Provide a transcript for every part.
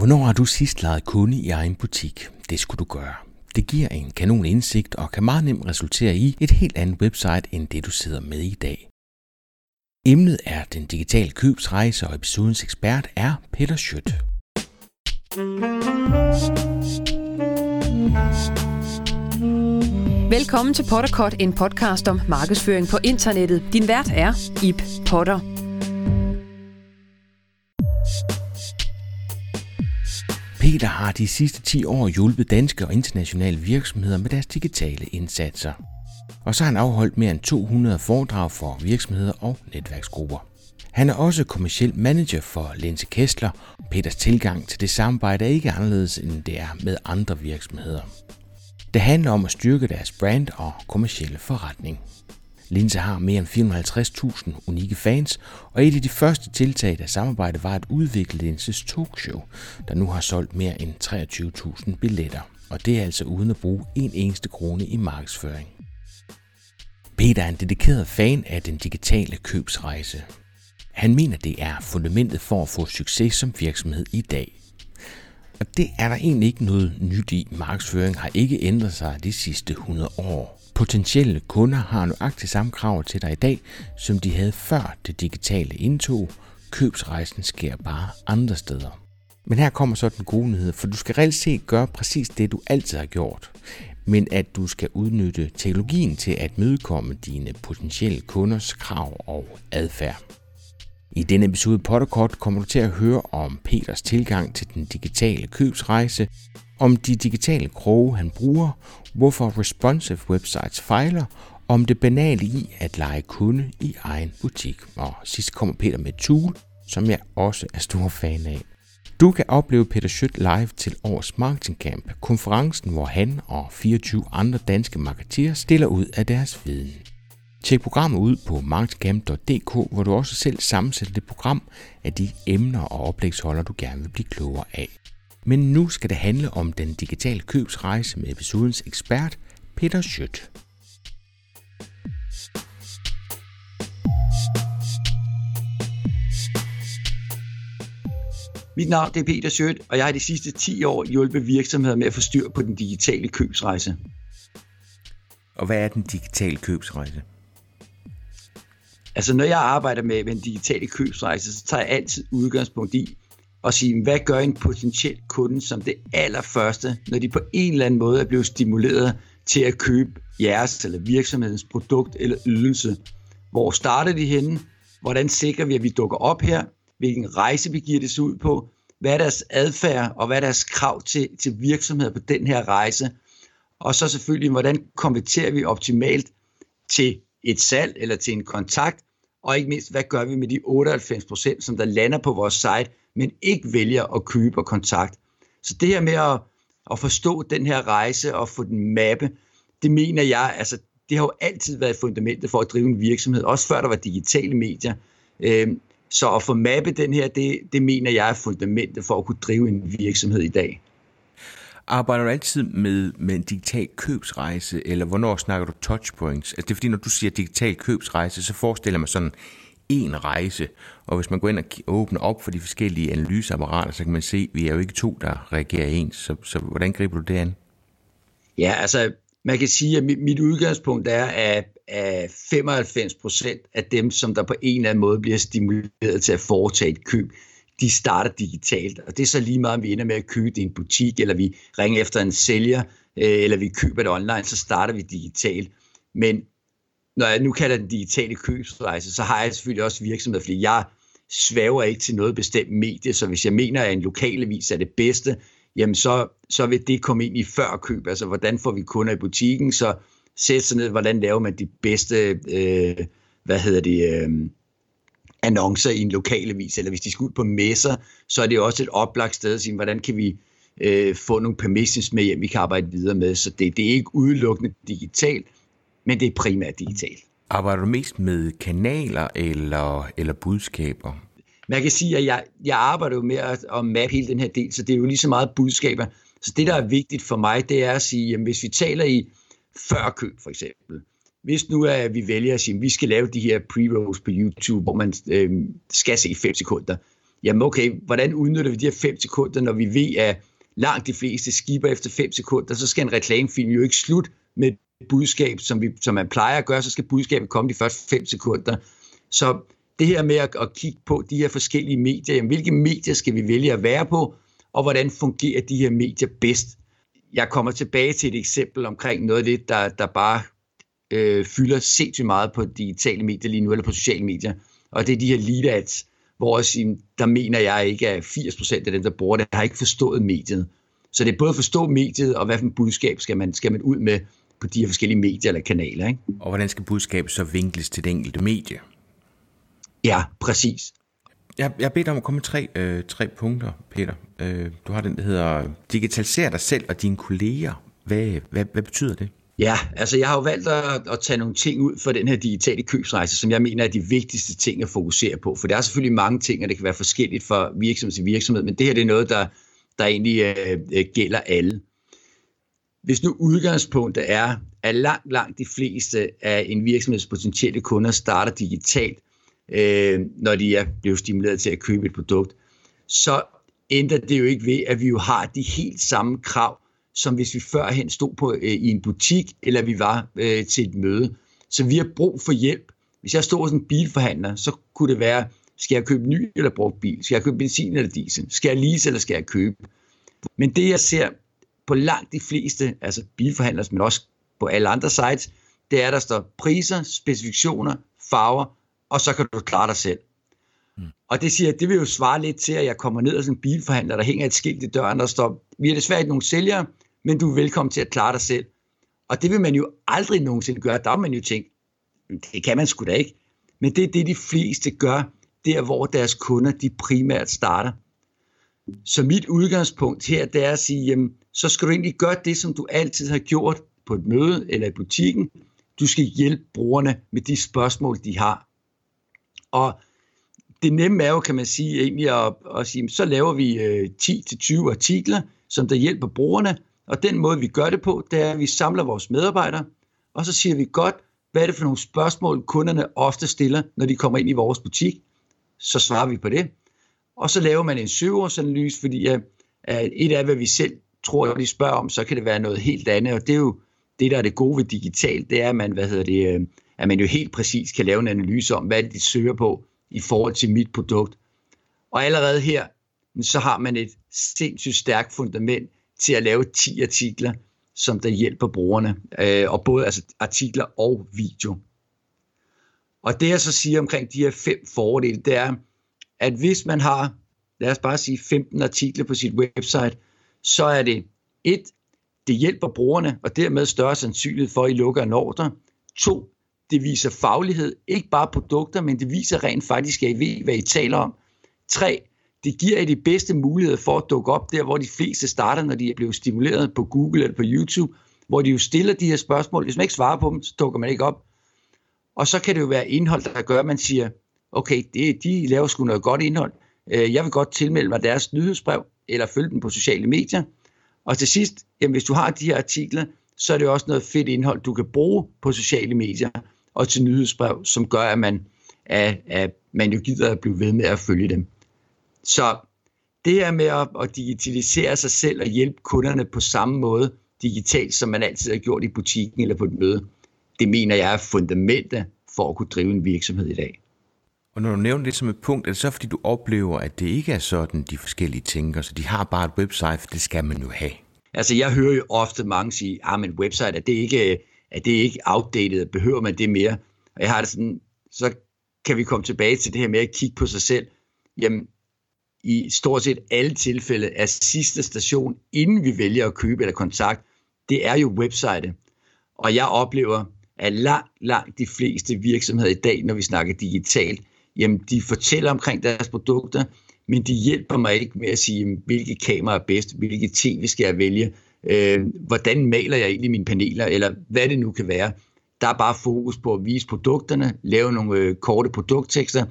Hvornår har du sidst lejet kunde i egen butik? Det skulle du gøre. Det giver en kanon indsigt og kan meget nemt resultere i et helt andet website end det du sidder med i dag. Emnet er den digitale købsrejse, og episodens ekspert er Peter Schødt. Velkommen til Potterkort, en podcast om markedsføring på internettet. Din vært er Ip Potter. Peter har de sidste 10 år hjulpet danske og internationale virksomheder med deres digitale indsatser. Og så har han afholdt mere end 200 foredrag for virksomheder og netværksgrupper. Han er også kommersiel manager for Lense Kessler. Peters tilgang til det samarbejde er ikke anderledes end det er med andre virksomheder. Det handler om at styrke deres brand og kommersielle forretning. Linse har mere end 450.000 unikke fans, og et af de første tiltag, der samarbejde var at udvikle Linses talkshow, der nu har solgt mere end 23.000 billetter. Og det er altså uden at bruge en eneste krone i markedsføring. Peter er en dedikeret fan af den digitale købsrejse. Han mener, det er fundamentet for at få succes som virksomhed i dag. Og det er der egentlig ikke noget nyt i. Markedsføring har ikke ændret sig de sidste 100 år. Potentielle kunder har nøjagtigt samme krav til dig i dag, som de havde før det digitale indtog. Købsrejsen sker bare andre steder. Men her kommer så den gode nyhed, for du skal reelt set gøre præcis det, du altid har gjort. Men at du skal udnytte teknologien til at mødekomme dine potentielle kunders krav og adfærd. I denne episode Potterkort kommer du til at høre om Peters tilgang til den digitale købsrejse, om de digitale kroge, han bruger, hvorfor responsive websites fejler, om det banale i at lege kunde i egen butik. Og sidst kommer Peter med tool, som jeg også er stor fan af. Du kan opleve Peter Schødt live til årets Marketing Camp, konferencen, hvor han og 24 andre danske marketeer stiller ud af deres viden. Tjek programmet ud på marketingcamp.dk, hvor du også selv sammensætter det program af de emner og oplægsholder, du gerne vil blive klogere af. Men nu skal det handle om den digitale købsrejse med episodens ekspert, Peter Schødt. Mit navn er Peter Schødt, og jeg har de sidste 10 år hjulpet virksomheder med at få styr på den digitale købsrejse. Og hvad er den digitale købsrejse? Altså når jeg arbejder med, med en digitale købsrejse, så tager jeg altid udgangspunkt i, og sige, hvad gør en potentiel kunde som det allerførste, når de på en eller anden måde er blevet stimuleret til at købe jeres eller virksomhedens produkt eller ydelse. Hvor starter de henne? Hvordan sikrer vi, at vi dukker op her? Hvilken rejse vi giver det sig ud på? Hvad er deres adfærd, og hvad er deres krav til, til virksomheder på den her rejse? Og så selvfølgelig, hvordan konverterer vi optimalt til et salg eller til en kontakt? Og ikke mindst, hvad gør vi med de 98%, som der lander på vores site, men ikke vælger at købe og kontakt. Så det her med at, at forstå den her rejse og få den mappe, det mener jeg, altså det har jo altid været fundamentet for at drive en virksomhed, også før der var digitale medier. Øh, så at få mappe den her, det, det mener jeg er fundamentet for at kunne drive en virksomhed i dag. Arbejder du altid med, med en digital købsrejse, eller hvornår snakker du touchpoints? Altså det er fordi, når du siger digital købsrejse, så forestiller man sådan en rejse. Og hvis man går ind og åbner op for de forskellige analyseapparater, så kan man se, at vi er jo ikke to, der reagerer ens. Så, så hvordan griber du det an? Ja, altså man kan sige, at mit, mit udgangspunkt er, at, at 95 procent af dem, som der på en eller anden måde bliver stimuleret til at foretage et køb, de starter digitalt. Og det er så lige meget, om vi ender med at købe det i en butik, eller vi ringer efter en sælger, øh, eller vi køber det online, så starter vi digitalt. Men når jeg nu kalder den digitale købsrejse, så har jeg selvfølgelig også virksomhed, fordi jeg svæver ikke til noget bestemt medie, så hvis jeg mener, at en lokalavis er det bedste, jamen så, så vil det komme ind i før køb. Altså, hvordan får vi kunder i butikken, så sæt sig ned, hvordan laver man de bedste, øh, hvad hedder det, øh, annoncer i en lokalavis, eller hvis de skal ud på messer, så er det også et oplagt sted at sige, hvordan kan vi øh, få nogle permissions med hjem, vi kan arbejde videre med. Så det, det er ikke udelukkende digitalt, men det er primært digitalt. Arbejder du mest med kanaler eller, eller budskaber? Man kan sige, at jeg, jeg arbejder jo med at, at mappe hele den her del, så det er jo lige så meget budskaber. Så det, der er vigtigt for mig, det er at sige, at hvis vi taler i før køb for eksempel, hvis nu er, at vi vælger at sige, at vi skal lave de her pre-rolls på YouTube, hvor man øh, skal se 5 sekunder, jamen okay, hvordan udnytter vi de her 5 sekunder, når vi ved, at langt de fleste skiber efter 5 sekunder, så skal en reklamefilm jo ikke slut med budskab, som, vi, som man plejer at gøre, så skal budskabet komme de første 5 sekunder. Så det her med at, at kigge på de her forskellige medier, jamen, hvilke medier skal vi vælge at være på, og hvordan fungerer de her medier bedst? Jeg kommer tilbage til et eksempel omkring noget af det, der, der bare øh, fylder sindssygt meget på digitale medier lige nu, eller på sociale medier, og det er de her lead ads, hvor også, der mener jeg ikke, at 80% af dem, der bruger det, har ikke forstået mediet. Så det er både at forstå mediet, og hvad for et budskab skal man, skal man ud med på de her forskellige medier eller kanaler. Ikke? Og hvordan skal budskabet så vinkles til det enkelte medie? Ja, præcis. Jeg, jeg beder dig om at komme med tre, øh, tre punkter, Peter. Øh, du har den, der hedder digitalisere dig selv og dine kolleger. Hvad, hvad, hvad betyder det? Ja, altså jeg har jo valgt at, at tage nogle ting ud for den her digitale købsrejse, som jeg mener er de vigtigste ting at fokusere på. For der er selvfølgelig mange ting, og det kan være forskelligt fra virksomhed til virksomhed, men det her det er noget, der, der egentlig øh, øh gælder alle. Hvis nu udgangspunktet er, at langt, langt de fleste af en virksomheds potentielle kunder starter digitalt, øh, når de er blevet stimuleret til at købe et produkt, så ændrer det jo ikke ved, at vi jo har de helt samme krav, som hvis vi førhen stod på øh, i en butik, eller vi var øh, til et møde. Så vi har brug for hjælp. Hvis jeg stod hos en bilforhandler, så kunne det være, skal jeg købe ny eller brugt bil? Skal jeg købe benzin eller diesel? Skal jeg lease eller skal jeg købe? Men det jeg ser på langt de fleste, altså bilforhandlere, men også på alle andre sites, det er, der står priser, specifikationer, farver, og så kan du klare dig selv. Mm. Og det siger, det vil jo svare lidt til, at jeg kommer ned og sådan en bilforhandler, der hænger et skilt i døren, der står, vi har desværre ikke nogen sælgere, men du er velkommen til at klare dig selv. Og det vil man jo aldrig nogensinde gøre. Der vil man jo tænke, det kan man sgu da ikke. Men det er det, de fleste gør, der hvor deres kunder de primært starter. Så mit udgangspunkt her, det er at sige, jamen, så skal du egentlig gøre det, som du altid har gjort på et møde eller i butikken. Du skal hjælpe brugerne med de spørgsmål, de har. Og det nemme er jo, kan man sige, egentlig at, at sige, så laver vi øh, 10-20 artikler, som der hjælper brugerne, og den måde, vi gør det på, det er, at vi samler vores medarbejdere, og så siger vi godt, hvad er det for nogle spørgsmål, kunderne ofte stiller, når de kommer ind i vores butik. Så svarer vi på det. Og så laver man en søgeårsanalyse, fordi at et af, hvad vi selv tror, de spørger om, så kan det være noget helt andet, og det er jo det, der er det gode ved digitalt, det er, at man, hvad hedder det, øh, at man jo helt præcis kan lave en analyse om, hvad de søger på i forhold til mit produkt. Og allerede her, så har man et sindssygt stærkt fundament til at lave 10 artikler, som der hjælper brugerne, øh, og både altså artikler og video. Og det jeg så siger omkring de her fem fordele, det er, at hvis man har, lad os bare sige 15 artikler på sit website, så er det et, det hjælper brugerne, og dermed større sandsynlighed for, at I lukker en ordre. To, det viser faglighed, ikke bare produkter, men det viser rent faktisk, at I ved, hvad I taler om. Tre, det giver jer de bedste muligheder for at dukke op der, hvor de fleste starter, når de er blevet stimuleret på Google eller på YouTube, hvor de jo stiller de her spørgsmål. Hvis man ikke svarer på dem, så dukker man ikke op. Og så kan det jo være indhold, der gør, at man siger, okay, det, de laver sgu noget godt indhold. Øh, jeg vil godt tilmelde mig deres nyhedsbrev, eller følge dem på sociale medier. Og til sidst, jamen, hvis du har de her artikler, så er det også noget fedt indhold, du kan bruge på sociale medier og til nyhedsbrev, som gør, at man, at, at man jo gider at blive ved med at følge dem. Så det her med at, at digitalisere sig selv og hjælpe kunderne på samme måde digitalt, som man altid har gjort i butikken eller på et møde, det mener jeg er fundamentet for at kunne drive en virksomhed i dag. Og når du nævner det som et punkt, er det så fordi du oplever, at det ikke er sådan, de forskellige tænker, så de har bare et website, for det skal man jo have? Altså jeg hører jo ofte mange sige, at ah, men website, er det ikke, er det ikke outdated, behøver man det mere? Og jeg har det sådan, så kan vi komme tilbage til det her med at kigge på sig selv. Jamen, i stort set alle tilfælde er sidste station, inden vi vælger at købe eller kontakt, det er jo website. Og jeg oplever, at langt, langt de fleste virksomheder i dag, når vi snakker digitalt, jamen de fortæller omkring deres produkter, men de hjælper mig ikke med at sige, hvilke kamera er bedst, hvilke tv skal jeg vælge, øh, hvordan maler jeg egentlig mine paneler, eller hvad det nu kan være. Der er bare fokus på at vise produkterne, lave nogle øh, korte produkttekster,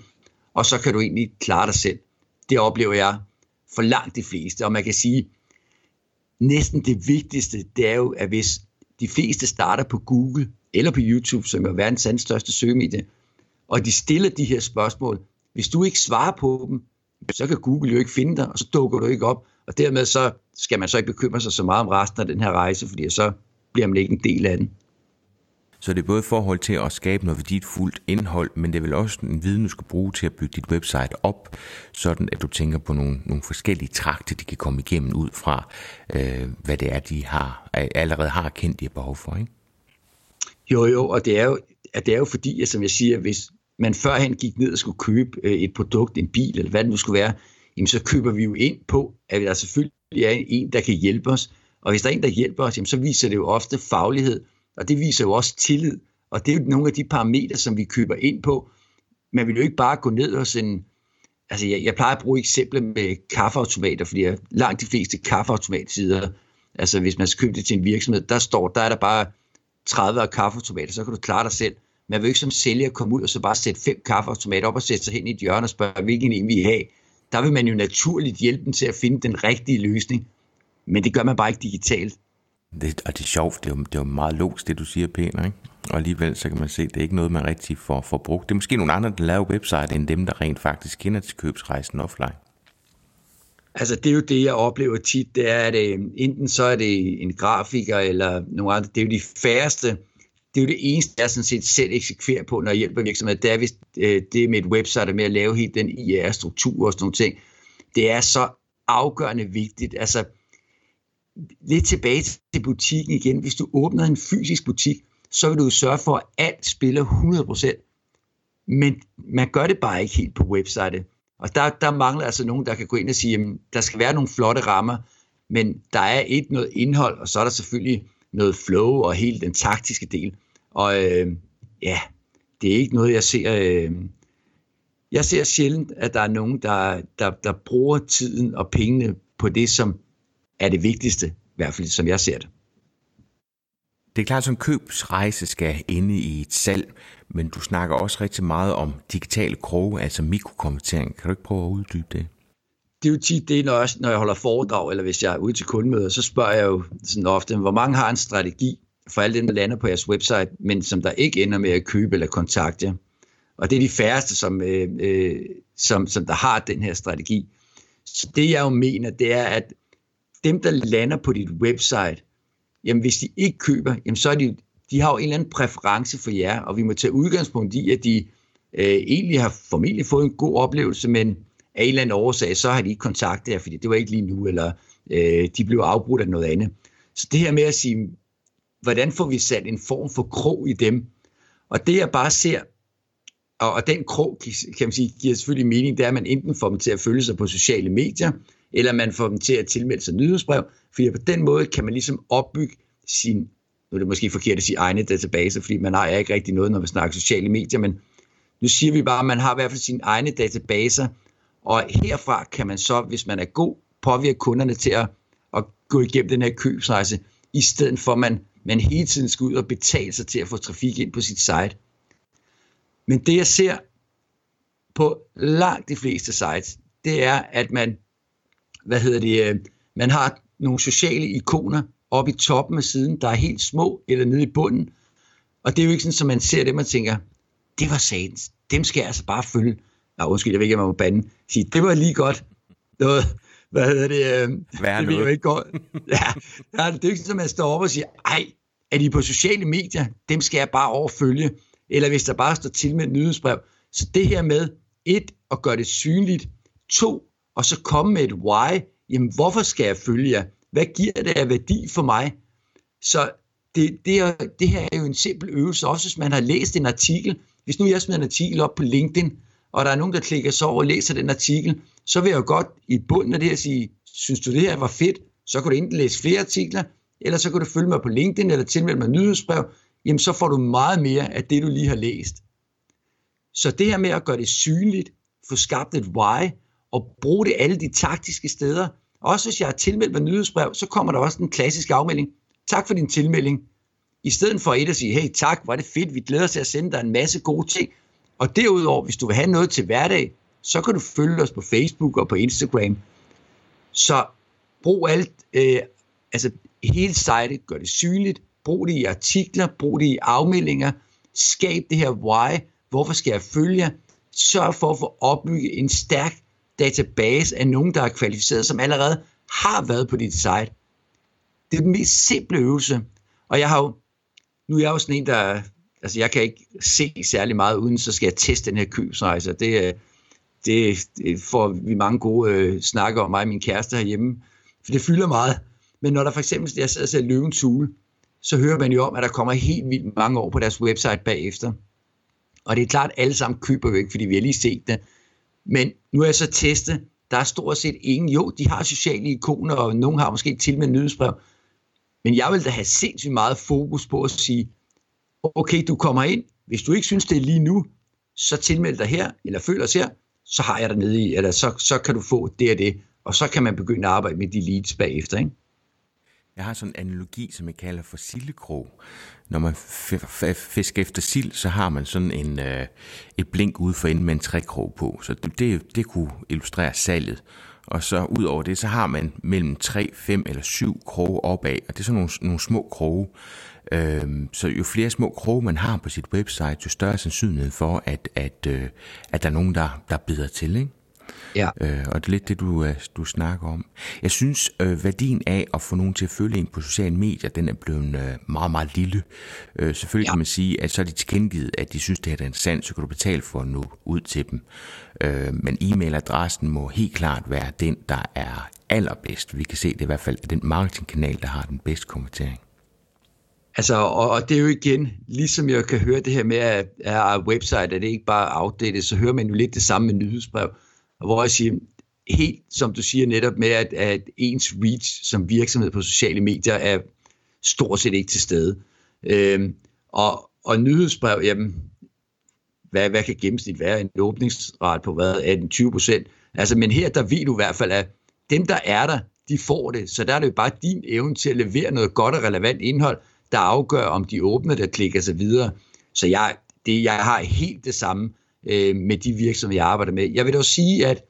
og så kan du egentlig klare dig selv. Det oplever jeg for langt de fleste, og man kan sige, næsten det vigtigste, det er jo, at hvis de fleste starter på Google eller på YouTube, som er verdens største søgemedie, og de stiller de her spørgsmål, hvis du ikke svarer på dem, så kan Google jo ikke finde dig, og så dukker du ikke op, og dermed så skal man så ikke bekymre sig så meget om resten af den her rejse, fordi så bliver man ikke en del af den. Så det er både i forhold til at skabe noget værdifuldt indhold, men det er vel også en viden, du skal bruge til at bygge dit website op, sådan at du tænker på nogle, nogle forskellige trakter, de kan komme igennem ud fra, øh, hvad det er, de har, allerede har kendt, de har behov for, ikke? Jo, jo, og det er jo, at det er jo fordi, at, som jeg siger, hvis man førhen gik ned og skulle købe øh, et produkt, en bil, eller hvad det nu skulle være, jamen så køber vi jo ind på, at der selvfølgelig er en, der kan hjælpe os. Og hvis der er en, der hjælper os, jamen så viser det jo ofte faglighed, og det viser jo også tillid. Og det er jo nogle af de parametre, som vi køber ind på. Man vil jo ikke bare gå ned hos en... Altså, jeg, jeg plejer at bruge eksempler med kaffeautomater, fordi jeg, langt de fleste kaffeautomatsider, altså hvis man skal købe det til en virksomhed, der står, der er der bare 30 kaffeautomater, så kan du klare dig selv. Man vil ikke som sælger komme ud og så bare sætte fem kaffeautomater op og sætte sig hen i et hjørne og spørge, hvilken en vi have. Der vil man jo naturligt hjælpe dem til at finde den rigtige løsning. Men det gør man bare ikke digitalt. Det, og det er sjovt, det er, jo, det er jo meget logisk, det du siger, pænt, ikke? Og alligevel så kan man se, at det er ikke noget, man rigtig får, får brugt. Det er måske nogle andre, der laver website, end dem, der rent faktisk kender til købsrejsen offline. Altså det er jo det, jeg oplever tit, det er, at øh, enten så er det en grafiker eller nogle andre, det er jo de færreste, det er jo det eneste, jeg sådan set selv eksekverer på, når jeg hjælper virksomheder, det er hvis øh, det med et website og med at lave helt den IR-struktur og sådan nogle ting. Det er så afgørende vigtigt. Altså lidt tilbage til butikken igen. Hvis du åbner en fysisk butik, så vil du sørge for, at alt spiller 100%. Men man gør det bare ikke helt på websitet. Og der, der mangler altså nogen, der kan gå ind og sige, at der skal være nogle flotte rammer, men der er et noget indhold, og så er der selvfølgelig noget flow og hele den taktiske del. Og øh, ja, det er ikke noget, jeg ser... Øh, jeg ser sjældent, at der er nogen, der, der, der bruger tiden og pengene på det, som er det vigtigste, i hvert fald som jeg ser det. Det er klart, at en købsrejse skal ende i et salg, men du snakker også rigtig meget om digitale kroge, altså mikrokonvertering. Kan du ikke prøve at uddybe det? Det er jo tit det, når jeg, når jeg holder foredrag, eller hvis jeg er ude til kundemøder, så spørger jeg jo sådan ofte, hvor mange har en strategi for alle dem, der lander på jeres website, men som der ikke ender med at købe eller kontakte jer. Og det er de færreste, som, øh, øh, som, som der har den her strategi. Så det jeg jo mener, det er, at dem, der lander på dit website, jamen hvis de ikke køber, jamen så er de, de har jo en eller anden præference for jer, og vi må tage udgangspunkt i, at de øh, egentlig har formentlig fået en god oplevelse, men af en eller anden årsag, så har de ikke kontaktet jer, fordi det var ikke lige nu, eller øh, de blev afbrudt af noget andet. Så det her med at sige, hvordan får vi sat en form for krog i dem? Og det jeg bare ser, og, og den krog, kan man sige, giver selvfølgelig mening, det er, at man enten får dem til at følge sig på sociale medier, eller man får dem til at tilmelde sig nyhedsbrev, fordi på den måde kan man ligesom opbygge sin, nu er det måske forkert at sige egne databaser, fordi man har ikke rigtig noget, når vi snakker sociale medier, men nu siger vi bare, at man har i hvert fald sine egne databaser, og herfra kan man så, hvis man er god, påvirke kunderne til at, at gå igennem den her købsrejse, i stedet for at man, man hele tiden skal ud og betale sig til at få trafik ind på sit site. Men det jeg ser på langt de fleste sites, det er, at man hvad hedder det, øh, man har nogle sociale ikoner oppe i toppen af siden, der er helt små, eller nede i bunden. Og det er jo ikke sådan, at man ser dem og tænker, det var satans, dem skal jeg altså bare følge. Nå, undskyld, jeg ved ikke, om jeg må bande. Sige, det var lige godt. Noget, hvad hedder det? Øh, Hvad det ved jeg ikke godt. Ja, det er jo ikke sådan, at man står op og siger, ej, er de på sociale medier? Dem skal jeg bare overfølge. Eller hvis der bare står til med et nyhedsbrev. Så det her med, et, at gøre det synligt. To, og så komme med et why. Jamen, hvorfor skal jeg følge jer? Hvad giver det af værdi for mig? Så det, det, er, det her er jo en simpel øvelse, også hvis man har læst en artikel. Hvis nu jeg smider en artikel op på LinkedIn, og der er nogen, der klikker så over og læser den artikel, så vil jeg jo godt i bunden af det her sige, synes du det her var fedt, så kan du enten læse flere artikler, eller så kan du følge mig på LinkedIn, eller tilmelde mig nyhedsbrev, jamen så får du meget mere af det, du lige har læst. Så det her med at gøre det synligt, få skabt et why, og bruge det alle de taktiske steder. Også hvis jeg har tilmeldt mig nyhedsbrev, så kommer der også den klassiske afmelding. Tak for din tilmelding. I stedet for et at sige, hey tak, var det fedt, vi glæder os til at sende dig en masse gode ting. Og derudover, hvis du vil have noget til hverdag, så kan du følge os på Facebook og på Instagram. Så brug alt, øh, altså hele sitet, gør det synligt, brug det i artikler, brug det i afmeldinger, skab det her why, hvorfor skal jeg følge, sørg for at få opbygget en stærk database af nogen, der er kvalificeret, som allerede har været på dit site. Det er den mest simple øvelse. Og jeg har jo, nu er jeg jo sådan en, der, altså jeg kan ikke se særlig meget, uden så skal jeg teste den her købsrejse. Det, øh, det, det får vi mange gode øh, snakker om mig og min kæreste herhjemme, for det fylder meget. Men når der for eksempel, jeg sidder og ser Løvens Hule, så hører man jo om, at der kommer helt vildt mange år på deres website bagefter. Og det er klart, at alle sammen køber jo ikke, fordi vi har lige set det. Men nu er jeg så testet, der er stort set ingen. Jo, de har sociale ikoner, og nogen har måske til med nyhedsbrev. Men jeg vil da have sindssygt meget fokus på at sige, okay, du kommer ind. Hvis du ikke synes, det er lige nu, så tilmeld dig her, eller følg os her, så har jeg dig nede i, eller så, så kan du få det og det. Og så kan man begynde at arbejde med de leads bagefter, ikke? Jeg har sådan en analogi, som jeg kalder for sildekrog. Når man fisker efter sild, så har man sådan en, øh, et blink ude for enden med en trækrog på. Så det, det, det kunne illustrere salget. Og så ud over det, så har man mellem 3, 5 eller 7 kroge opad, og det er sådan nogle, nogle små kroge. Øhm, så jo flere små kroge man har på sit website, jo større sandsynlighed for, at, at, øh, at der er nogen, der, der bider til. Ikke? Ja. Øh, og det er lidt det, du, øh, du snakker om. Jeg synes, øh, værdien af at få nogen til at følge en på sociale medier, den er blevet øh, meget, meget lille. Øh, selvfølgelig ja. kan man sige, at så er de tilkendegivet, at de synes, det her er interessant, så kan du betale for at nå ud til dem. Øh, men e-mailadressen må helt klart være den, der er allerbedst. Vi kan se det i hvert fald er den marketingkanal, der har den bedste konvertering. Altså, og, og det er jo igen, ligesom jeg kan høre det her med, at, at website er det ikke bare outdated, så hører man jo lidt det samme med nyhedsbrev hvor jeg siger, helt som du siger netop med, at, at ens reach som virksomhed på sociale medier er stort set ikke til stede. Øhm, og, og nyhedsbrev, jamen, hvad, hvad kan gennemsnit være? En åbningsret på hvad? 18-20 procent? Altså, men her, der ved du i hvert fald, at dem, der er der, de får det. Så der er det jo bare din evne til at levere noget godt og relevant indhold, der afgør, om de åbner, der klikker sig videre. Så jeg, det, jeg har helt det samme øh, med de virksomheder, jeg arbejder med. Jeg vil dog sige, at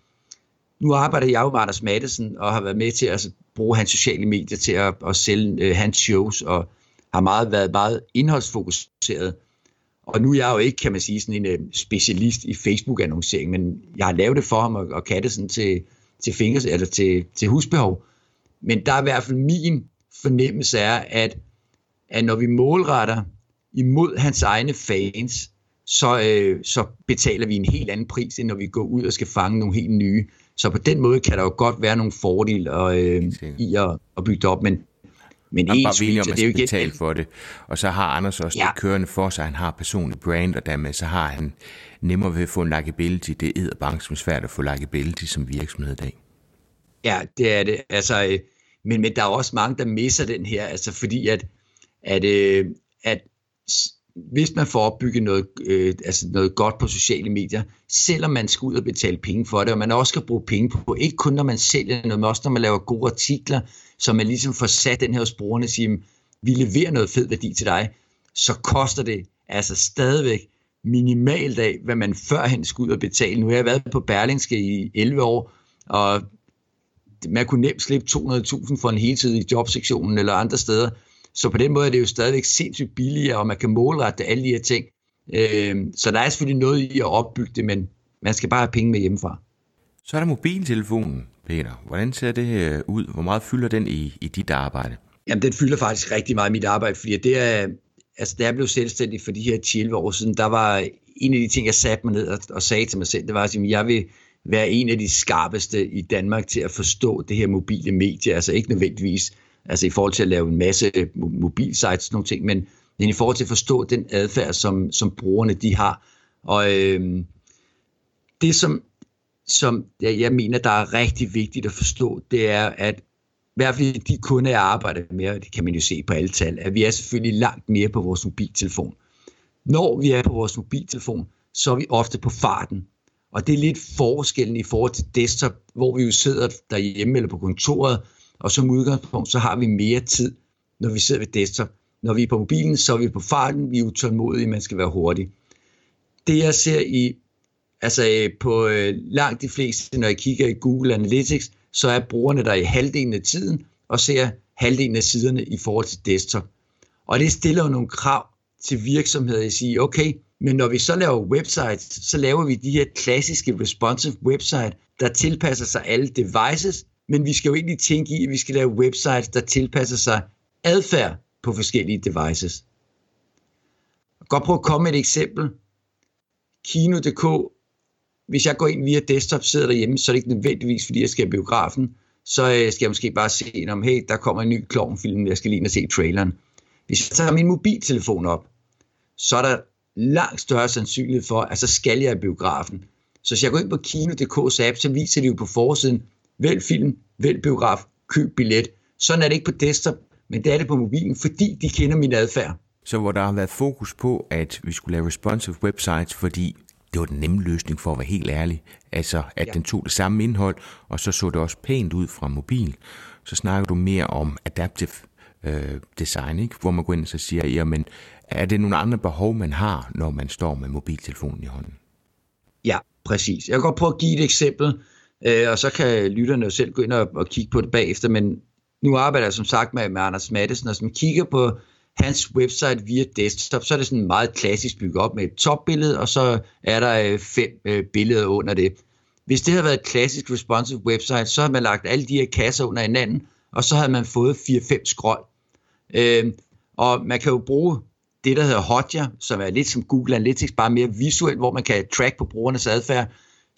nu arbejder jeg jo med Anders Madsen og har været med til at bruge hans sociale medier til at, at sælge øh, hans shows og har meget været meget indholdsfokuseret. Og nu er jeg jo ikke, kan man sige, sådan en øh, specialist i Facebook-annoncering, men jeg har lavet det for ham og, og kan det sådan til, til, fingers, eller til, til husbehov. Men der er i hvert fald min fornemmelse er, at, at når vi målretter imod hans egne fans, så, øh, så betaler vi en helt anden pris, end når vi går ud og skal fange nogle helt nye. Så på den måde kan der jo godt være nogle fordele og, øh, i at, at bygge det op, men men en bare om, at det er jo betale for det. Og så har Anders også ja. det kørende for sig. Han har personlig brand, og dermed så har han nemmere ved at få en likability. Det er bank, som svært at få likability som virksomhed i dag. Ja, det er det. Altså, øh, men, men der er også mange, der misser den her, altså fordi at, at, øh, at hvis man får opbygget noget, øh, altså noget godt på sociale medier, selvom man skal ud og betale penge for det, og man også skal bruge penge på, ikke kun når man sælger noget, men også når man laver gode artikler, så man ligesom får sat den her hos brugerne og siger, vi leverer noget fed værdi til dig, så koster det altså stadigvæk minimalt af, hvad man førhen skulle ud og betale. Nu har jeg været på Berlingske i 11 år, og man kunne nemt slippe 200.000 for en heltid i jobsektionen eller andre steder, så på den måde er det jo stadigvæk sindssygt billigere, og man kan målrette alle de her ting. Øh, så der er selvfølgelig noget i at opbygge det, men man skal bare have penge med hjemmefra. Så er der mobiltelefonen, Peter. Hvordan ser det øh, ud? Hvor meget fylder den i, i dit arbejde? Jamen, den fylder faktisk rigtig meget i mit arbejde, fordi det er, altså, da jeg blev selvstændig for de her 11 år siden, der var en af de ting, jeg satte mig ned og, og sagde til mig selv, det var, at jeg vil være en af de skarpeste i Danmark til at forstå det her mobile medie, altså ikke nødvendigvis altså i forhold til at lave en masse mobilsites og sådan nogle ting, men, men i forhold til at forstå den adfærd, som, som brugerne de har. Og øh, det, som, som jeg mener, der er rigtig vigtigt at forstå, det er, at i hvert fald de kunder, jeg arbejder med, og det kan man jo se på alle tal, at vi er selvfølgelig langt mere på vores mobiltelefon. Når vi er på vores mobiltelefon, så er vi ofte på farten. Og det er lidt forskellen i forhold til desktop, hvor vi jo sidder derhjemme eller på kontoret, og som udgangspunkt, så har vi mere tid, når vi sidder ved desktop. Når vi er på mobilen, så er vi på farten, vi er utålmodige, man skal være hurtig. Det jeg ser i, altså øh, på øh, langt de fleste, når jeg kigger i Google Analytics, så er brugerne der i halvdelen af tiden, og ser halvdelen af siderne i forhold til desktop. Og det stiller jo nogle krav til virksomheder at sige, okay, men når vi så laver websites, så laver vi de her klassiske responsive website, der tilpasser sig alle devices, men vi skal jo egentlig tænke i, at vi skal lave websites, der tilpasser sig adfærd på forskellige devices. Godt prøve at komme med et eksempel. Kino.dk, hvis jeg går ind via desktop, sidder derhjemme, så er det ikke nødvendigvis, fordi jeg skal i biografen, så øh, skal jeg måske bare se, om hey, der kommer en ny klovnfilm, jeg skal lige ind og se traileren. Hvis jeg tager min mobiltelefon op, så er der langt større sandsynlighed for, at så skal jeg i biografen. Så hvis jeg går ind på Kino.dk's app, så viser de jo på forsiden, vælg film, vælg biograf, køb billet. Sådan er det ikke på desktop, men det er det på mobilen, fordi de kender min adfærd. Så hvor der har været fokus på, at vi skulle lave responsive websites, fordi det var den nemme løsning for at være helt ærlig. Altså, at ja. den tog det samme indhold, og så så det også pænt ud fra mobil. Så snakker du mere om adaptive øh, design, ikke? hvor man går ind og så siger, jamen, er det nogle andre behov, man har, når man står med mobiltelefonen i hånden? Ja, præcis. Jeg kan godt prøve at give et eksempel, øh, og så kan lytterne jo selv gå ind og, og kigge på det bagefter, men nu arbejder jeg som sagt med, med Anders Mattesen, og hvis man kigger på hans website via desktop, så er det sådan meget klassisk bygget op med et topbillede, og så er der øh, fem øh, billeder under det. Hvis det havde været et klassisk responsive website, så havde man lagt alle de her kasser under hinanden, og så havde man fået 4-5 scroll. Øh, og man kan jo bruge det, der hedder Hotjar, som er lidt som Google Analytics, bare mere visuelt, hvor man kan track på brugernes adfærd,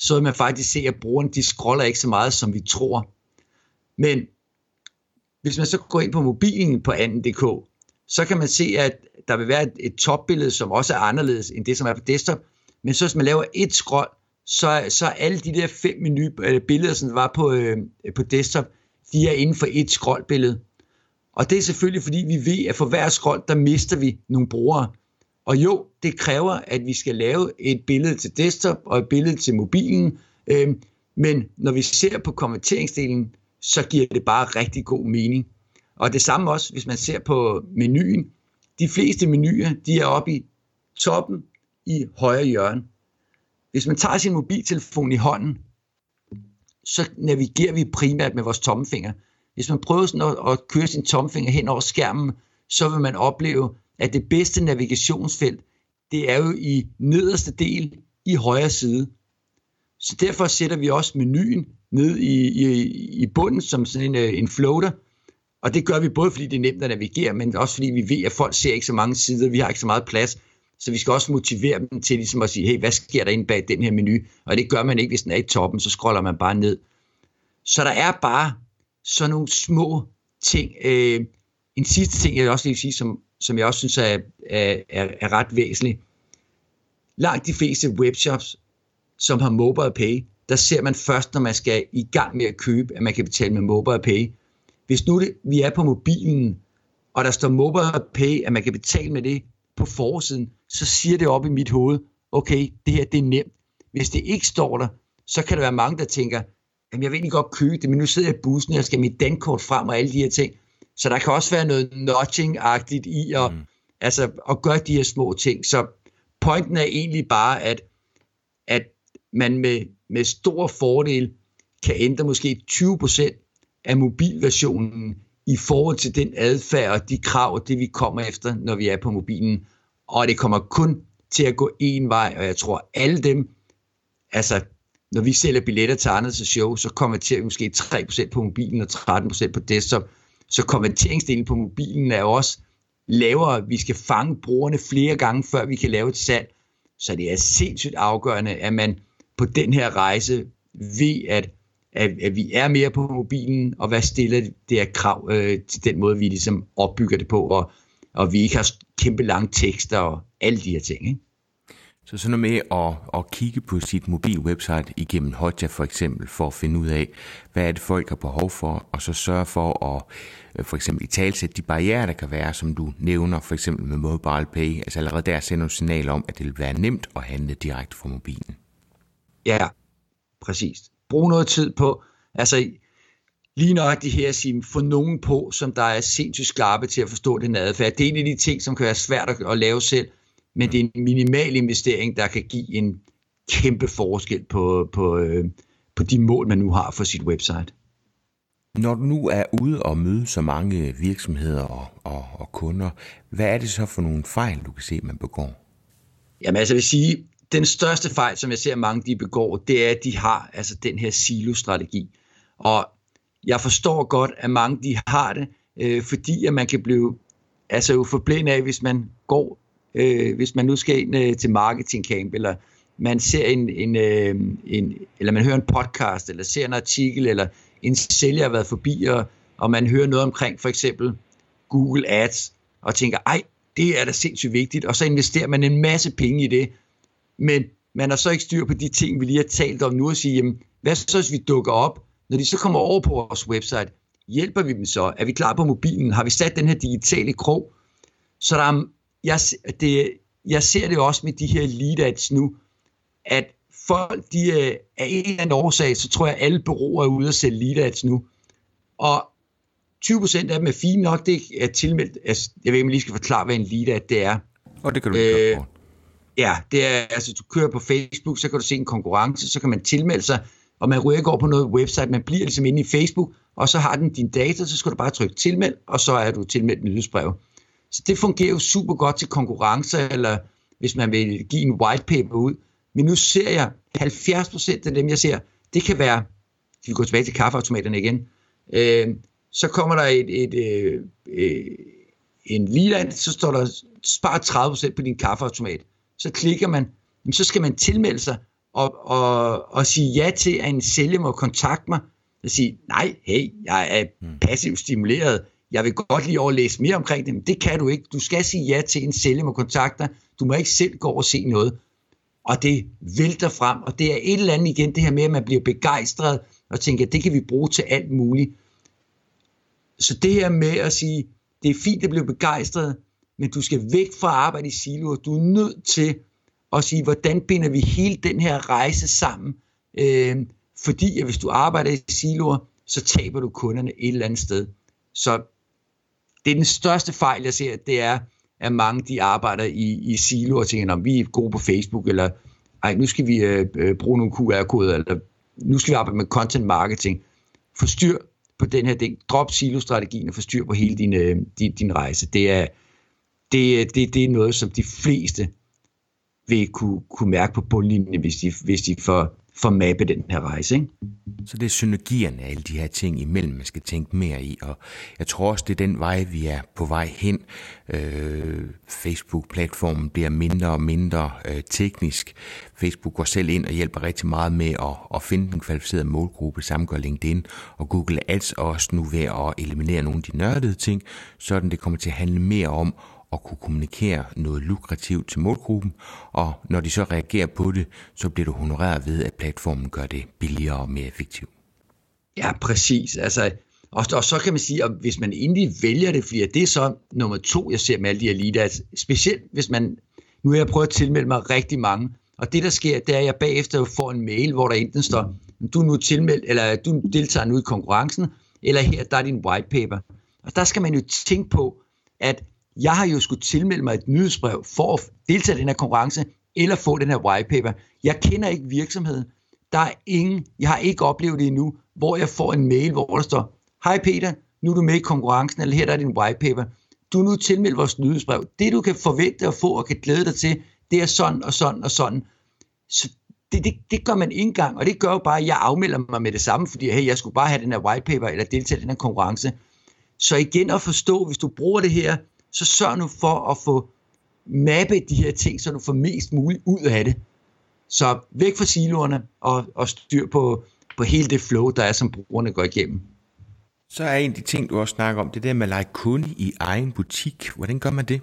så vil man faktisk se, at brugerne de scroller ikke så meget, som vi tror. Men hvis man så går ind på mobilen på anden.dk, så kan man se, at der vil være et, et topbillede, som også er anderledes end det, som er på desktop. Men så hvis man laver et scroll, så, så alle de der fem menu, øh, billeder, som var på, øh, på desktop, de er inden for et scrollbillede. Og det er selvfølgelig, fordi vi ved, at for hver scroll, der mister vi nogle brugere. Og jo, det kræver, at vi skal lave et billede til desktop og et billede til mobilen. Øh, men når vi ser på konverteringsdelen, så giver det bare rigtig god mening. Og det samme også, hvis man ser på menuen. De fleste menuer, de er oppe i toppen i højre hjørne. Hvis man tager sin mobiltelefon i hånden, så navigerer vi primært med vores tommefinger. Hvis man prøver sådan at, at køre sin tommefinger hen over skærmen, så vil man opleve, at det bedste navigationsfelt, det er jo i nederste del i højre side. Så derfor sætter vi også menuen ned i, i, i bunden som sådan en, øh, en floater, og det gør vi både fordi det er nemt at navigere, men også fordi vi ved, at folk ser ikke så mange sider, vi har ikke så meget plads, så vi skal også motivere dem til ligesom at sige, hey, hvad sker der inde bag den her menu? Og det gør man ikke, hvis den er i toppen, så scroller man bare ned. Så der er bare sådan nogle små ting. Øh, en sidste ting, jeg også vil sige, som, som jeg også synes er, er, er, er ret væsentlig. Langt de fleste webshops, som har mobile pay, der ser man først, når man skal i gang med at købe, at man kan betale med mobile pay. Hvis nu det, vi er på mobilen, og der står mobile pay, at man kan betale med det på forsiden, så siger det op i mit hoved, okay, det her det er nemt. Hvis det ikke står der, så kan der være mange, der tænker, jamen jeg vil egentlig godt købe det, men nu sidder jeg i bussen, jeg skal mit dankort frem og alle de her ting. Så der kan også være noget notching-agtigt i at, mm. altså, at gøre de her små ting. Så pointen er egentlig bare, at, at man med, med stor fordel kan ændre måske 20% af mobilversionen i forhold til den adfærd og de krav, det vi kommer efter, når vi er på mobilen. Og det kommer kun til at gå en vej, og jeg tror alle dem, altså når vi sælger billetter til andre til show, så konverterer vi måske 3% på mobilen og 13% på desktop. Så konverteringsdelen på mobilen er også lavere. Vi skal fange brugerne flere gange, før vi kan lave et salg. Så det er sindssygt afgørende, at man på den her rejse ved, at at, at vi er mere på mobilen, og hvad stiller det her krav øh, til den måde, vi ligesom opbygger det på, og, og vi ikke har kæmpe lange tekster og alle de her ting. Ikke? Så sådan noget med at, at kigge på sit mobilwebsite igennem Hotja for eksempel, for at finde ud af, hvad er det folk har behov for, og så sørge for at øh, for eksempel i talsætte de barriere, der kan være, som du nævner, for eksempel med Mobile Pay, altså allerede der sender du signal om, at det vil være nemt at handle direkte fra mobilen. Ja, præcis bruge noget tid på, altså lige nok det her at sige, få nogen på, som der er sindssygt skarpe til at forstå den adfærd. Det er en af de ting, som kan være svært at, at lave selv, men det er en minimal investering, der kan give en kæmpe forskel på, på, øh, på de mål, man nu har for sit website. Når du nu er ude og møde så mange virksomheder og, og, og kunder, hvad er det så for nogle fejl, du kan se, man begår? Jamen altså, jeg vil sige, den største fejl, som jeg ser mange de begår, det er, at de har altså den her silo-strategi. Og jeg forstår godt, at mange de har det, øh, fordi at man kan blive altså jo forblændet af, hvis man går, øh, hvis man nu skal ind øh, til marketingcamp, eller man ser en, en, øh, en, eller man hører en podcast, eller ser en artikel, eller en sælger har været forbi, og, og man hører noget omkring for eksempel Google Ads, og tænker, ej, det er da sindssygt vigtigt, og så investerer man en masse penge i det, men man har så ikke styr på de ting, vi lige har talt om nu, og sige, jamen, hvad så hvis vi dukker op, når de så kommer over på vores website, hjælper vi dem så? Er vi klar på mobilen? Har vi sat den her digitale krog? Så der er, jeg, det, jeg ser det også med de her lead ads nu, at folk, de er af en eller anden årsag, så tror jeg, at alle bureauer er ude og sælge lead ads nu. Og 20% af dem er fine nok, det er tilmeldt, altså, jeg ved ikke, om jeg lige skal forklare, hvad en lead ad det er. Og det kan du ikke øh, Ja, det er, altså du kører på Facebook, så kan du se en konkurrence, så kan man tilmelde sig, og man ryger ikke over på noget website, man bliver ligesom inde i Facebook, og så har den din data, så skal du bare trykke tilmeld, og så er du tilmeldt nyhedsbrev. Så det fungerer jo super godt til konkurrencer, eller hvis man vil give en white paper ud. Men nu ser jeg, 70% af dem, jeg ser, det kan være, vi går tilbage til kaffeautomaterne igen, øh, så kommer der et, et, et, øh, et en lille så står der, spar 30% på din kaffeautomat. Så klikker man, men så skal man tilmelde sig, og, og, og sige ja til, at en sælger må kontakte mig, og sige, nej, hey, jeg er hmm. passivt stimuleret, jeg vil godt lige overlæse mere omkring det, men det kan du ikke. Du skal sige ja til en sælger med kontakter. Du må ikke selv gå og se noget. Og det vælter frem, og det er et eller andet igen, det her med, at man bliver begejstret og tænker, at det kan vi bruge til alt muligt. Så det her med at sige, det er fint at blive begejstret, men du skal væk fra at arbejde i siloer. Du er nødt til at sige, hvordan binder vi hele den her rejse sammen? Øh, fordi at hvis du arbejder i siloer, så taber du kunderne et eller andet sted. Så det er den største fejl, jeg ser, det er, at mange de arbejder i, i siloer og tænker, om vi er gode på Facebook, eller ej, nu skal vi øh, øh bruge nogle QR-koder, eller nu skal vi arbejde med content marketing. Forstyr på den her ting. Drop silo-strategien og forstyr på hele din, øh, din, din rejse. Det er, det, det, det er noget, som de fleste vil kunne, kunne mærke på bundlinjen, hvis de, hvis de får, for at mappe den her rejse. Ikke? Så det er synergierne af alle de her ting imellem, man skal tænke mere i, og jeg tror også, det er den vej, vi er på vej hen. Øh, Facebook-platformen bliver mindre og mindre øh, teknisk. Facebook går selv ind og hjælper rigtig meget med at, at finde den kvalificerede målgruppe, samt gør LinkedIn og Google Ads også nu ved at eliminere nogle af de nørdede ting, sådan det kommer til at handle mere om at kunne kommunikere noget lukrativt til målgruppen, og når de så reagerer på det, så bliver du honoreret ved, at platformen gør det billigere og mere effektivt. Ja, præcis. Altså, og, og så kan man sige, at hvis man egentlig vælger det, fordi det er så nummer to, jeg ser med alle de her leaders, specielt hvis man, nu har jeg prøvet at tilmelde mig rigtig mange, og det der sker, det er, at jeg bagefter får en mail, hvor der enten står, du er nu tilmeldt, eller du deltager nu i konkurrencen, eller her, der er din white paper. Og der skal man jo tænke på, at jeg har jo skulle tilmelde mig et nyhedsbrev for at deltage i den her konkurrence, eller få den her white paper. Jeg kender ikke virksomheden. Der er ingen, jeg har ikke oplevet det endnu, hvor jeg får en mail, hvor der står, hej Peter, nu er du med i konkurrencen, eller her der er din white paper. Du er nu tilmeldt vores nyhedsbrev. Det du kan forvente at få og kan glæde dig til, det er sådan og sådan og sådan. Så det, det, det gør man ikke engang, og det gør jo bare, at jeg afmelder mig med det samme, fordi hey, jeg skulle bare have den her white paper, eller deltage i den her konkurrence. Så igen at forstå, hvis du bruger det her, så sørg nu for at få mappet de her ting, så du får mest muligt ud af det. Så væk fra siloerne og, og styr på, på hele det flow, der er, som brugerne går igennem. Så er en af de ting, du også snakker om, det der med at lege kunde i egen butik. Hvordan gør man det?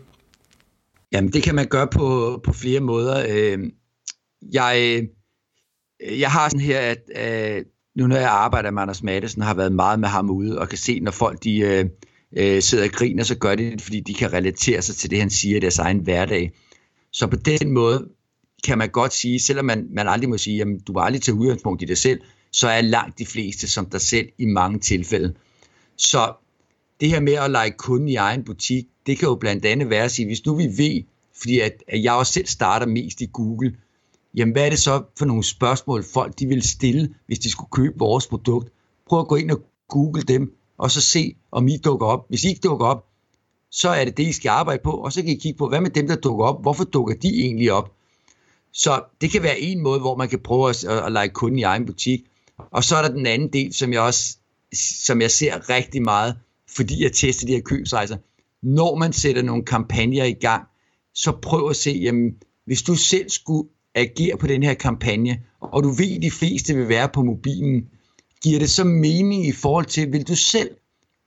Jamen, det kan man gøre på, på flere måder. Øh, jeg, jeg har sådan her, at øh, nu når jeg arbejder med Anders Madsen, har været meget med ham ude, og kan se, når folk de, øh, sidder og griner, så gør de det, fordi de kan relatere sig til det, han siger i deres egen hverdag. Så på den måde kan man godt sige, selvom man, man aldrig må sige, at du var aldrig til udgangspunkt i dig selv, så er langt de fleste som dig selv i mange tilfælde. Så det her med at lege kunden i egen butik, det kan jo blandt andet være at sige, hvis nu vi ved, fordi at, at jeg også selv starter mest i Google, jamen hvad er det så for nogle spørgsmål, folk de vil stille, hvis de skulle købe vores produkt? Prøv at gå ind og google dem, og så se, om I dukker op. Hvis I ikke dukker op, så er det det, I skal arbejde på, og så kan I kigge på, hvad med dem, der dukker op? Hvorfor dukker de egentlig op? Så det kan være en måde, hvor man kan prøve at, at, at lege kunden i egen butik. Og så er der den anden del, som jeg også som jeg ser rigtig meget, fordi jeg tester de her købsrejser. Når man sætter nogle kampagner i gang, så prøv at se, jamen, hvis du selv skulle agere på den her kampagne, og du ved, at de fleste vil være på mobilen, giver det så mening i forhold til, vil du selv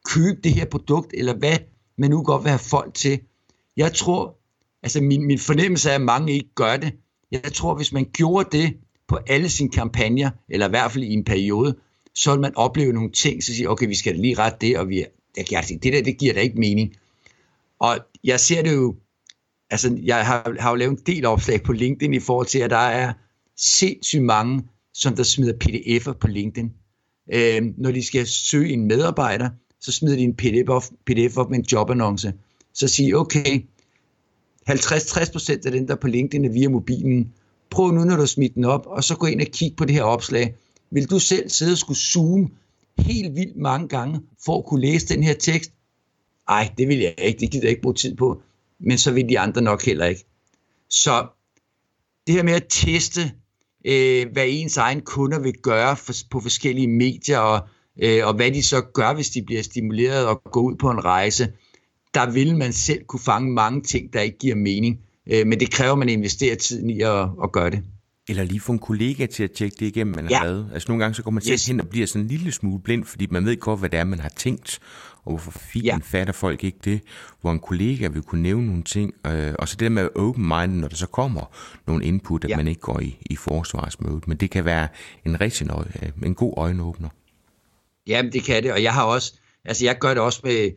købe det her produkt, eller hvad man nu godt vil have folk til? Jeg tror, altså min, min fornemmelse er, at mange ikke gør det. Jeg tror, hvis man gjorde det på alle sine kampagner, eller i hvert fald i en periode, så vil man opleve nogle ting, så siger okay, vi skal lige rette det, og vi, det, det der, det giver da ikke mening. Og jeg ser det jo, altså jeg har, har jo lavet en del opslag på LinkedIn i forhold til, at der er sindssygt mange, som der smider pdf'er på LinkedIn. Øh, når de skal søge en medarbejder, så smider de en pdf op, PDF op med en jobannonce. Så siger okay, 50-60% af den der på LinkedIn er via mobilen. Prøv nu, når du smider den op, og så gå ind og kig på det her opslag. Vil du selv sidde og skulle zoome helt vildt mange gange, for at kunne læse den her tekst? Ej, det vil jeg ikke. Det gider jeg ikke bruge tid på. Men så vil de andre nok heller ikke. Så det her med at teste, øh, hvad ens egen kunder vil gøre for, på forskellige medier, og, øh, og hvad de så gør, hvis de bliver stimuleret og går ud på en rejse, der vil man selv kunne fange mange ting, der ikke giver mening. Øh, men det kræver, at man investerer tiden i at, at gøre det. Eller lige få en kollega til at tjekke det igennem, man har ja. lavet. Altså nogle gange så går man selv yes. hen og bliver sådan en lille smule blind, fordi man ved godt, hvad det er, man har tænkt, og hvorfor fint ja. fatter folk ikke det, hvor en kollega vil kunne nævne nogle ting, øh, og så det der med open mind, når der så kommer nogle input, at ja. man ikke går i, i forsvarsmode, men det kan være en rigtig nøje, øh, en god øjenåbner. Jamen det kan det, og jeg har også, altså jeg gør det også med,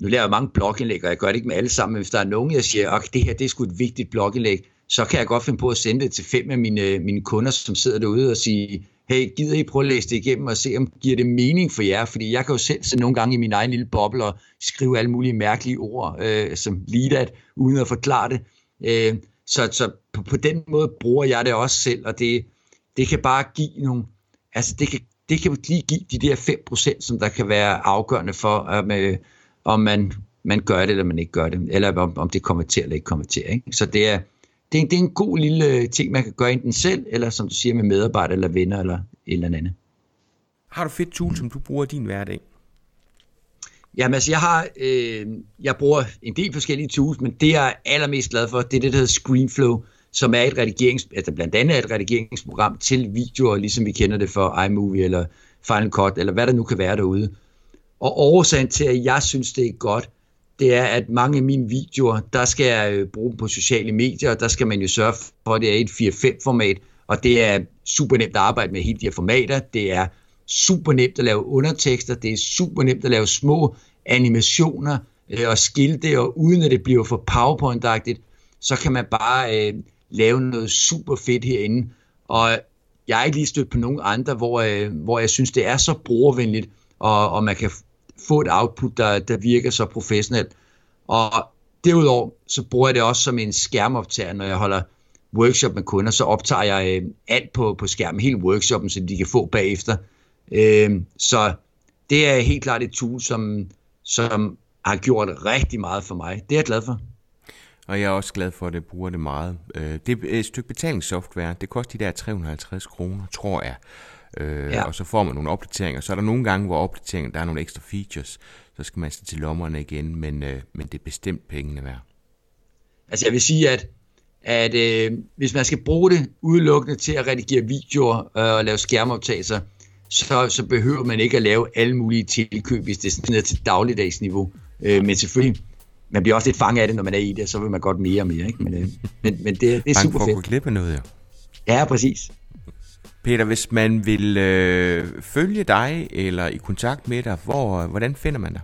nu laver jeg mange blogindlæg, og jeg gør det ikke med alle sammen, men hvis der er nogen, jeg siger, at det her det er sgu et vigtigt blogindlæg, så kan jeg godt finde på at sende det til fem af mine, mine kunder, som sidder derude og sige, hey, gider I prøve at læse det igennem og se, om det giver det mening for jer? Fordi jeg kan jo selv sidde nogle gange i min egen lille boble og skrive alle mulige mærkelige ord, øh, som lidat, uden at forklare det. Øh, så så på, på den måde bruger jeg det også selv, og det, det kan bare give nogle, altså det kan, det kan lige give de der 5%, som der kan være afgørende for, om, øh, om man, man gør det, eller man ikke gør det, eller om, om det kommer til eller ikke kommer til. Ikke? Så det er, det, er, det er en god lille ting, man kan gøre enten selv, eller som du siger med medarbejdere, eller venner, eller et eller andet. Har du fedt tool, som du bruger i din hverdag? Jamen altså, jeg har, øh, jeg bruger en del forskellige tools, men det jeg er allermest glad for, det er det, der hedder ScreenFlow, som er et redigerings, altså blandt andet et redigeringsprogram til videoer, ligesom vi kender det for iMovie eller Final Cut, eller hvad der nu kan være derude. Og årsagen til, at jeg synes, det er godt, det er, at mange af mine videoer, der skal jeg øh, bruge dem på sociale medier, og der skal man jo sørge for, at det er et 4-5-format, og det er super nemt at arbejde med hele de her formater. Det er super nemt at lave undertekster, det er super nemt at lave små animationer øh, og skilte, og uden at det bliver for powerpoint så kan man bare øh, lave noget super fedt herinde. Og jeg er ikke lige stødt på nogen andre, hvor, øh, hvor jeg synes, det er så brugervenligt, og, og man kan få et output, der, der virker så professionelt. Og derudover, så bruger jeg det også som en skærmoptager, når jeg holder workshop med kunder, så optager jeg øh, alt på, på skærmen, hele workshoppen, så de kan få bagefter. Øh, så det er helt klart et tool, som, som har gjort rigtig meget for mig. Det er jeg glad for. Og jeg er også glad for, at det bruger det meget. Øh, det er et stykke betalingssoftware. Det koster de der 350 kroner, tror jeg. Øh, ja. Og så får man nogle opdateringer. Så er der nogle gange, hvor opdateringen, der er nogle ekstra features. Så skal man til lommerne igen, men, øh, men det er bestemt pengene værd. Altså jeg vil sige, at, at øh, hvis man skal bruge det udelukkende til at redigere videoer øh, og lave skærmoptagelser, så, så behøver man ikke at lave alle mulige tilkøb, hvis det er sådan til dagligdagsniveau. Øh, men selvfølgelig, man bliver også lidt fanget af det, når man er i det, så vil man godt mere og mere. Ikke? Men, øh, men, men det, det er super fedt. for at klippe noget, ja. Ja, præcis. Peter, hvis man vil øh, følge dig eller i kontakt med dig, hvor, øh, hvordan finder man dig?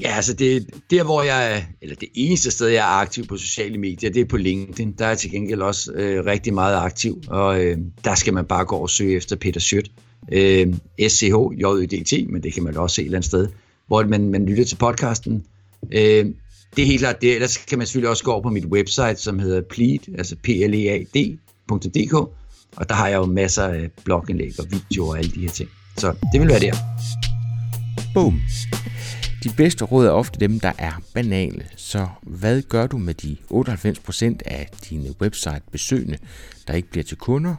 Ja, altså det der, hvor jeg eller det eneste sted, jeg er aktiv på sociale medier, det er på LinkedIn. Der er jeg til gengæld også øh, rigtig meget aktiv, og øh, der skal man bare gå og søge efter Peter Schødt. Øh, S-C-H-J-Ø-D-T, men det kan man også se et eller andet sted, hvor man, man lytter til podcasten. Øh, det er helt klart det. Ellers kan man selvfølgelig også gå over på mit website, som hedder plead, altså p l e a d.dk, og der har jeg jo masser af blogindlæg og videoer og alle de her ting. Så det vil være der. Boom. De bedste råd er ofte dem, der er banale. Så hvad gør du med de 98% af dine website-besøgende, der ikke bliver til kunder?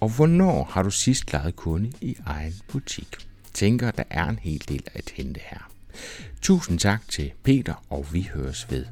Og hvornår har du sidst lejet kunde i egen butik? Tænker, der er en hel del at hente her. Tusind tak til Peter, og vi høres ved.